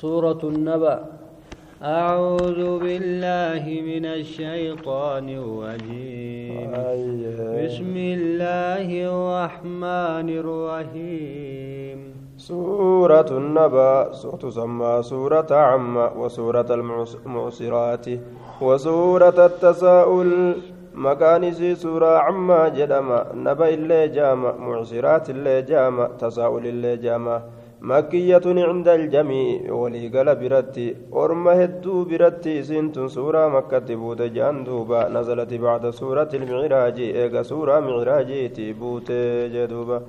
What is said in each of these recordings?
سورة النبأ. أعوذ بالله من الشيطان الرجيم. بسم الله الرحمن الرحيم. سورة النبأ. تسمى سورة عم وسورة المعسرات وسورة التساؤل. مكانسي سورة عما جدم نبأ اللي جامع معسرات اللي جامع تساؤل اللي جامع مكية عند الجميع وليقل برتي أرمى هدو برتي سنت سورة مكة بوت جاندوبا نزلت بعد سورة المعراج إيقا سورة معراجي تبوت جدوبا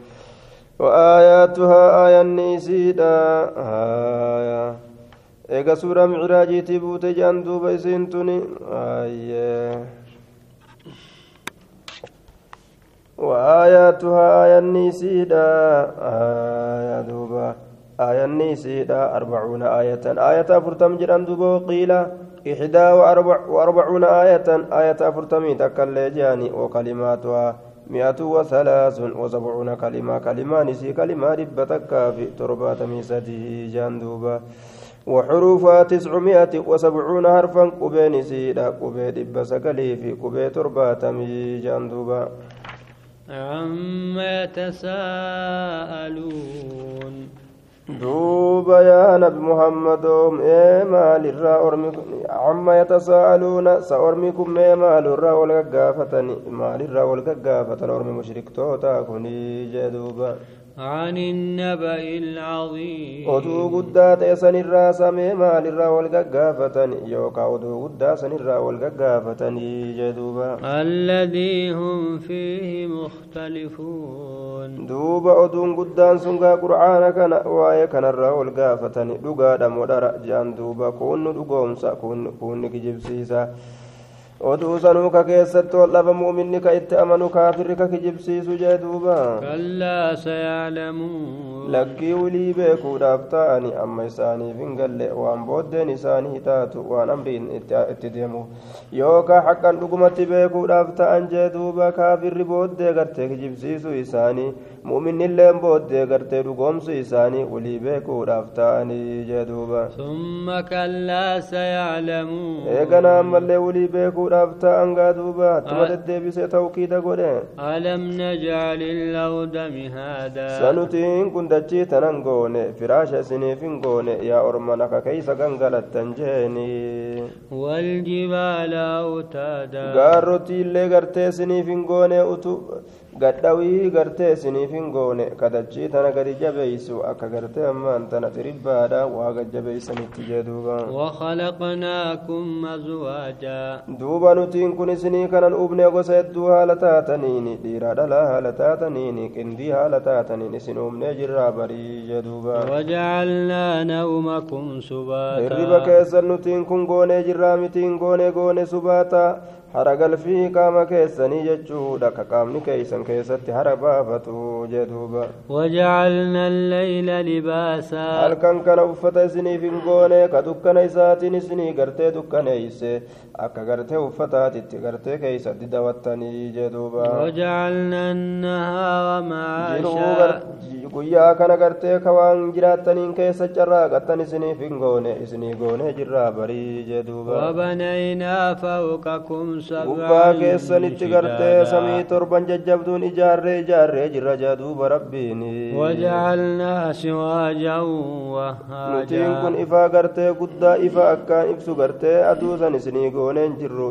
وآياتها آية النيسيدا آية إيقا سورة معراجي تبوت جاندوبا سنتني آية وآياتها آية النيسيدا آية دوبا. آية النيسيدا أربعون آية. آية فرتم جران دوبا قيل إحدى وأربع وأربعون آية. آية فرتمي تكالي جاني. وكلماتها مئة وثلاث وسبعون كلمة. كلمة نسي كلمة ربتك في تربات ميسته جان دوبا. وحروفها تسعمائة وسبعون حرفا. قبي نسيدا. قبي دب سكلي في قبي تربات مي جان دوبا. عما يتساءلون دوبا يا نبي محمد إيه مال الرا عما يتساءلون سأرميكم إيه مال الرا والقافتني مال الرا والقافتن أرمي مشرك توتا كوني جدوبا عن النبأ العظيم oduu guddaa ta'e sanirraa samee maalirraa wal gaggaafatani yookaan oduu guddaa sanirraa wal gaggaafatanii jedhuuba. alladii hum fiihi mukhtalifuun. duuba oduun guddaan sun gaa qura'aana kana waa'ee kanarraa wal gaafatani dhugaadha modhara jaan duuba kunnu dhugoomsa kunni kijibsiisa. Oduu keessatti mu'minni ka itti amanu kaafirri ka kijibsiisu jee duuba kallaa sayaclamuun lakkii wilii beekuudhaaf ta'ani amma isaaniif hin galle waan booddeen isaanii taatu waan amriin itti deemu yookaa haqqan dhugumatti beekuudhaaf ta'an jee duuba kaafirri booddee gartee kijibsiisu isaanii mu'minnilleen booddee gartee dhugoomsu isaanii wilii beekuudhaaf ta'anii jee duuba ثم كلا سيعلمون eeganaa ammallee wilii beekuu ta'an gaa duuba tuma deddeebisee tawkiida godhe alam najcal illawda mihaadaa sanutiin kun dachii tanan goone firaasha isiniif hin goone yaa orman akka keeysa gangalattan jeeni waljibaala awtaadaa gaarrotiillee gartee isiniif hin goone utu gadhawii gartee isiniif hin goone kadachii tana gadi jabeeysu akka gartee ammaan tana xiribbaadha waa gad jabeeysanitti jee duuba وخلقناكم أزواجا duuba nutiin kun isinii kanan ubne gosa hedduu haala taataniini dhiiraa dhalaa haala taataniini qindii haala taataniin isin uumnee jirraa barii jee duuba وجعلنا نومكم hirriba keessan nutiin kun goonee jirraa mitiin goone goone subaata hara galfii qaama keessanii jechuudha ka qaamni keeysan keessatti hara baafatu duuba وجعلنا الليل لباسا halkan kana uffata isiniif hin goone ka dukkana isaatiin isinii gartee dukkaneeyse akka gartee uffataatitti gartee keeysatti dawattanii jee duuba وجعلنا النهار معاشا gar- guyyaa kana gartee ka waan jiraattaniin keessa carraaqattan isiniif hin goone isinii goonee jirraa barii jee duuba وبنينا فوقكم gubbaa سبعا keessanitti gartee samii torban jajjabduun ijaarree ijaarree jirra jaa duuba rabbiin وجعلنا سراجا nutiin kun وهاجا ifaa gartee guddaa ifa akkaan ibsu gartee aduusan isinii gooneen jirru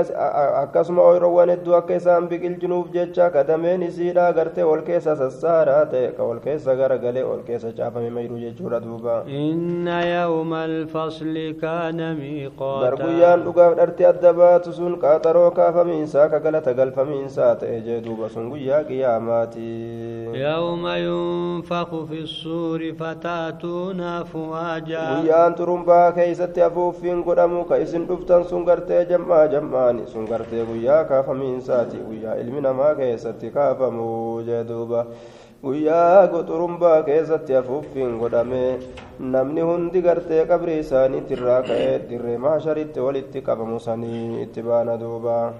akkasuma ooyiroowwan hedduu akka isaan biqilchinuuf jecha kadameen isiidha gartee ol keessa sassaaraa ta'e ka ol keessa garagalee ol keessa caafame mayru jechuudha duuba إن يوم الفصل كان bar ميقاتا guyyaan dhugaaf dharti adda baatu sun qaaxaroo kaafamiinsaa ka galata galfamiinsaa ta'e jee duuba sun guyyaa qiyaamaati يوم ينفخ في الصور فتأتون أفواجا guyyaan xurumbaa keeysatti afuuffiin godhamu ka isin dhuftan sun gartee jam'aa ta'ani sun gartee guyyaa kaafamiinsaati guyyaa ilmi namaa keessatti kaafamuu jee duuba. Guyyaa goxurumbaa keessatti afuuffiin godhame. Namni hundi gartee qabri isaaniitti irraa ka'ee dirree maasharitti walitti qabamu sanii itti baana duuba.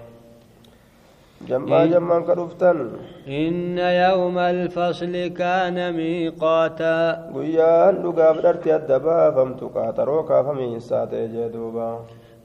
Jammaa jammaan ka dhuftan. Inna yawma alfasli kaana miiqaata. Guyyaan dhugaaf dharti adda baafamtu qaaxaroo kaafamiinsaa ta'e jee duuba.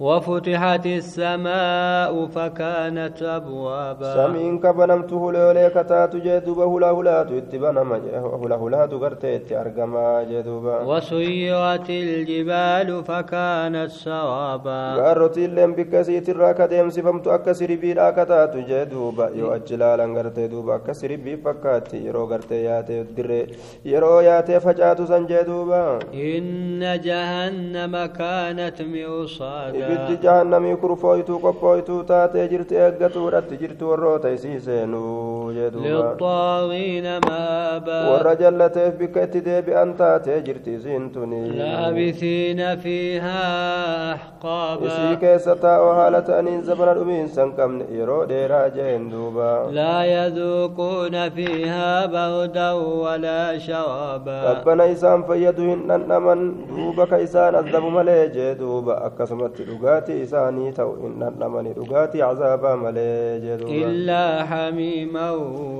وفتحت السماء فكانت أبوابا. سمين كبنم تهول يوليك تاتو جيدوبا هلا هلا تتبنم هلا هلا تغرتيت أرقما جيدوبا. وسيرت الجبال فكانت سوابا غرت اللهم بكسيت الراكة ديم سفمت أكسر بي راكة تاتو جيدوبا. يو أجلالا غرتي دوبا أكسر فكات يرو غرتي ياتي الدري يرو ياتي فجاتو سن جيدوبا. إن جهنم كانت مئوصادا ibiddi jahannamii kurfooytuu qophooytuu taatee jirti eeggatuudhatti jirti warroota isii seenuu مآبا warra jallateef bikka itti deebi'an taatee jirti isiin tuni isii keessa taa'oo haala ta'aniin zabana dhumiinsa hin qabne yeroo dheeraa jeen duuba لا يذوقون فيها بردا ولا شرابا qabbana isaan fayyadu hin dhandhaman duuba ka isaan azabu malee jee duuba akkasumatti dhugaatii isaanii ta'u hin dhandhamani dhugaatii cazaabaa malee إلا حميما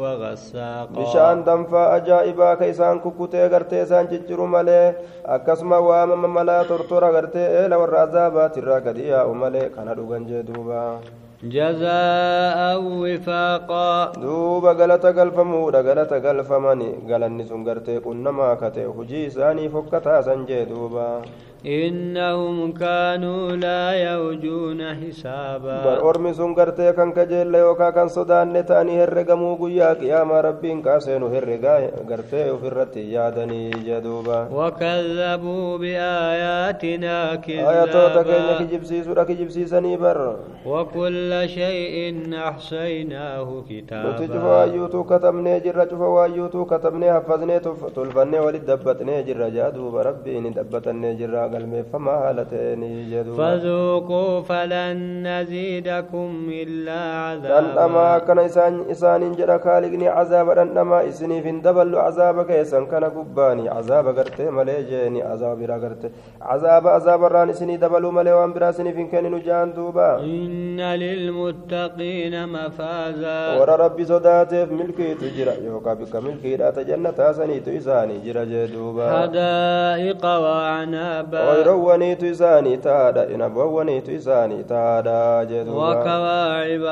وغساقا bishaan danfaa ajaa'ibaa ka isaan kukkutee gartee isaan cicciru malee akkasuma waamama malaa tortora gartee eela warra azaabaatiirraa gadi yaa'u malee kana dhugan jee duuba جزاء وفاقا duuba galata galfamuudha galata galfamani galanni sun gartee qunnamaa kate hujii isaanii fokkataasan jee duuba إنهم كانوا لا يوجون حسابا. بر أرمي سنگر تي كان كجل يوكا كان صدان نتاني هرغ موغو ياك يا ما ربي انكاسينو هرغا غرتي وفرتي يادني جدوبا. وكذبوا بآياتنا كذابا. آياتو تكيني كجبسي سورا كجبسي سني بر. وكل شيء أحصيناه كتابا. نتجفا يوتو كتمني جرى جفا يوتو كتمني حفظني تلفني والدبتني جرى جادوبا. ربي ندبتني جرى galmeeffamaa haala ta'eenii jee duuba فذوقوا فلن نزيدكم إلا dhandhamaa عذابا akkana isaan isaaniin jedha kaaliqni cazaaba dhandhamaa isiniif hin daballu cazaaba keessan kana gubbaani cazaaba gartee malee jeeni cazaaba biraa gartee cazaaba azaabarraan isinii dabaluu malee waan biraa isiniif hin kenninu jaan duuba إن للمتقين مفازا warra rabbi sodaateef milkiitu jira yookaan bikka milkiidhaa ta jannataa saniitu isaanii jira jee duuba حدائق وأعنابا ooyiroowwaniitu isaanii taadha inabowwaniitu isaanii taadha jee duuba وكواعب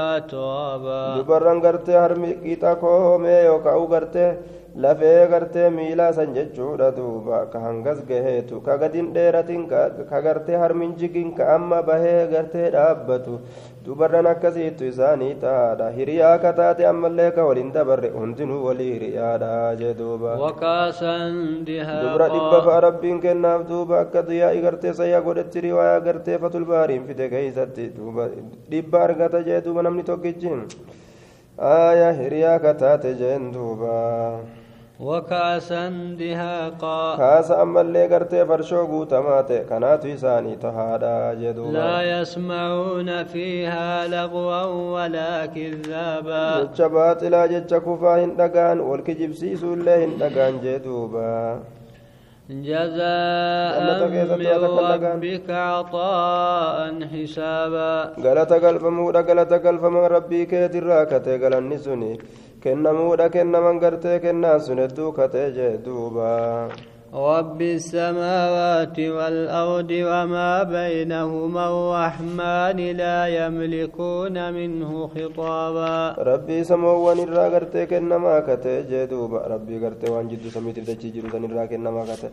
dubarran gartee harmi qixa koomee yookaan u gartee lafee gartee miilaa san jechuudha duuba ka hangas gaheetu ka gadin dheeratin ka gartee harmin jigin ka amma bahee gartee dhaabbatu dubarran akkasiitu isaanii taadha hiriyaa ka taate ammallee ka waliin dabarre hundinuu walii hiriyaadha jee duuba dubra dhibba دهاقا fa'a rabbiin kennaaf duuba akka diyaa'ii gartee sayyaa godhetti riwaayaa gartee fatul baariin fide keeysatti duuba dhibba argata jee duuba namni tokkichi aya hiriyaa ka taate jeen duuba وكاسا دهاقا ammallee gartee farshoo guutamaa ta'e kanaatu isaanii tahaadha jee duuba لا يسمعون فيها لغوا ولا كذابا kufaa hin dhagaan wal kijibsiisuullee hin dhagaan jee duuba جزاء من ربك عطاء حسابا galata galfamuudha galata galfaman rabbii keetirraa katee galanni suni kennamuudha kennaman gartee kennaan sun hedduu katee jee duuba رب السماوات والأرض وما بينهما الرحمن لا يملكون منه خطابا. ربي سموان الرا غرتي كنما كته جدوبا ربي غرتي وان جدو سميت دچي جيرو سن الرا كنما كته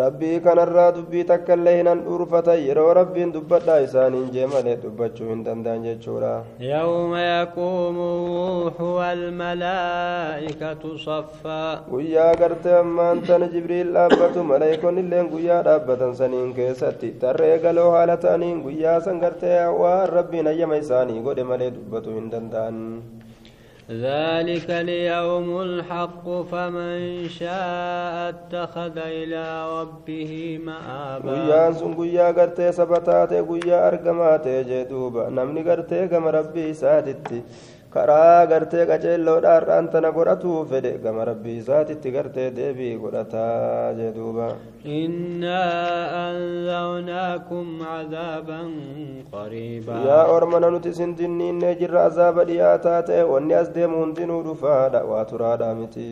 rabbii kanarraa dubbii takka illee hinan dhuurfatan yeroo rabbiin dubbadhaa isaaniin jee malee dubbachuu hin danda'an jechuudha. Yawma yaquumu ruuxu walmalaa'ikatu saffaa guyyaa gartee ammaan tana jibriil dhaabbatu maleeykonni illeen guyyaa dhaabbatan saniin keessatti tarree galoo haala ta'aniin guyyaa san gartee waan rabbiin hayyama isaanii godhe malee dubbatu hin danda'an ذلك اليوم الحق فمن شاء اتخذ إلى ربه مآبا. قويا سن قويا قرتي سبتاتي قويا أرقماتي جدوبا نمني قرتي كما ربي ساتتي karaa gartee qaceelloodhaan raantana godhatuu fedhe gama rabbii isaatitti gartee deebii godhataa jee duuba إنا أنذرناكم عذابا قريبا yaa ormana nuti sin dinniinne jirra azaaba dhiyaataa ta'e wanni as deemu hundinuu dhufaadha waa turaadha miti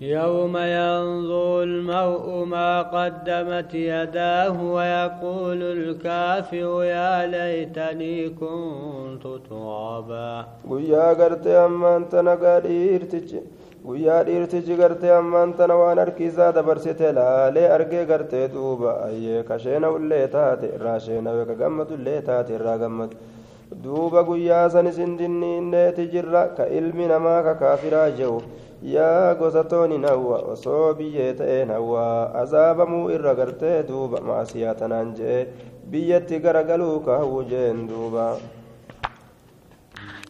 يوم ينظر المرء ما قدمت يداه ويقول الكافر يا ليتني كنت ترابا guyyaa gartee ammaan tana gaa dhiirtichi guyyaa dhiirtichi gartee ammaan tana waan harkiisaa dabarsite laalee argee gartee duuba. Ayyee ka sheena ullee taate irraa sheenawe ka gammadu illee taate irraa gammadu. Duuba guyyaa san isin dinniinneeti jirra ka ilmi namaa ka kaafiraa jehu. Yaa gosa tooni hawwa osoo biyyee ta'een hawwa azaabamuu irra gartee duuba maasiyaa tanaan jee. Biyyatti garagaluu ka hawwu jeen duuba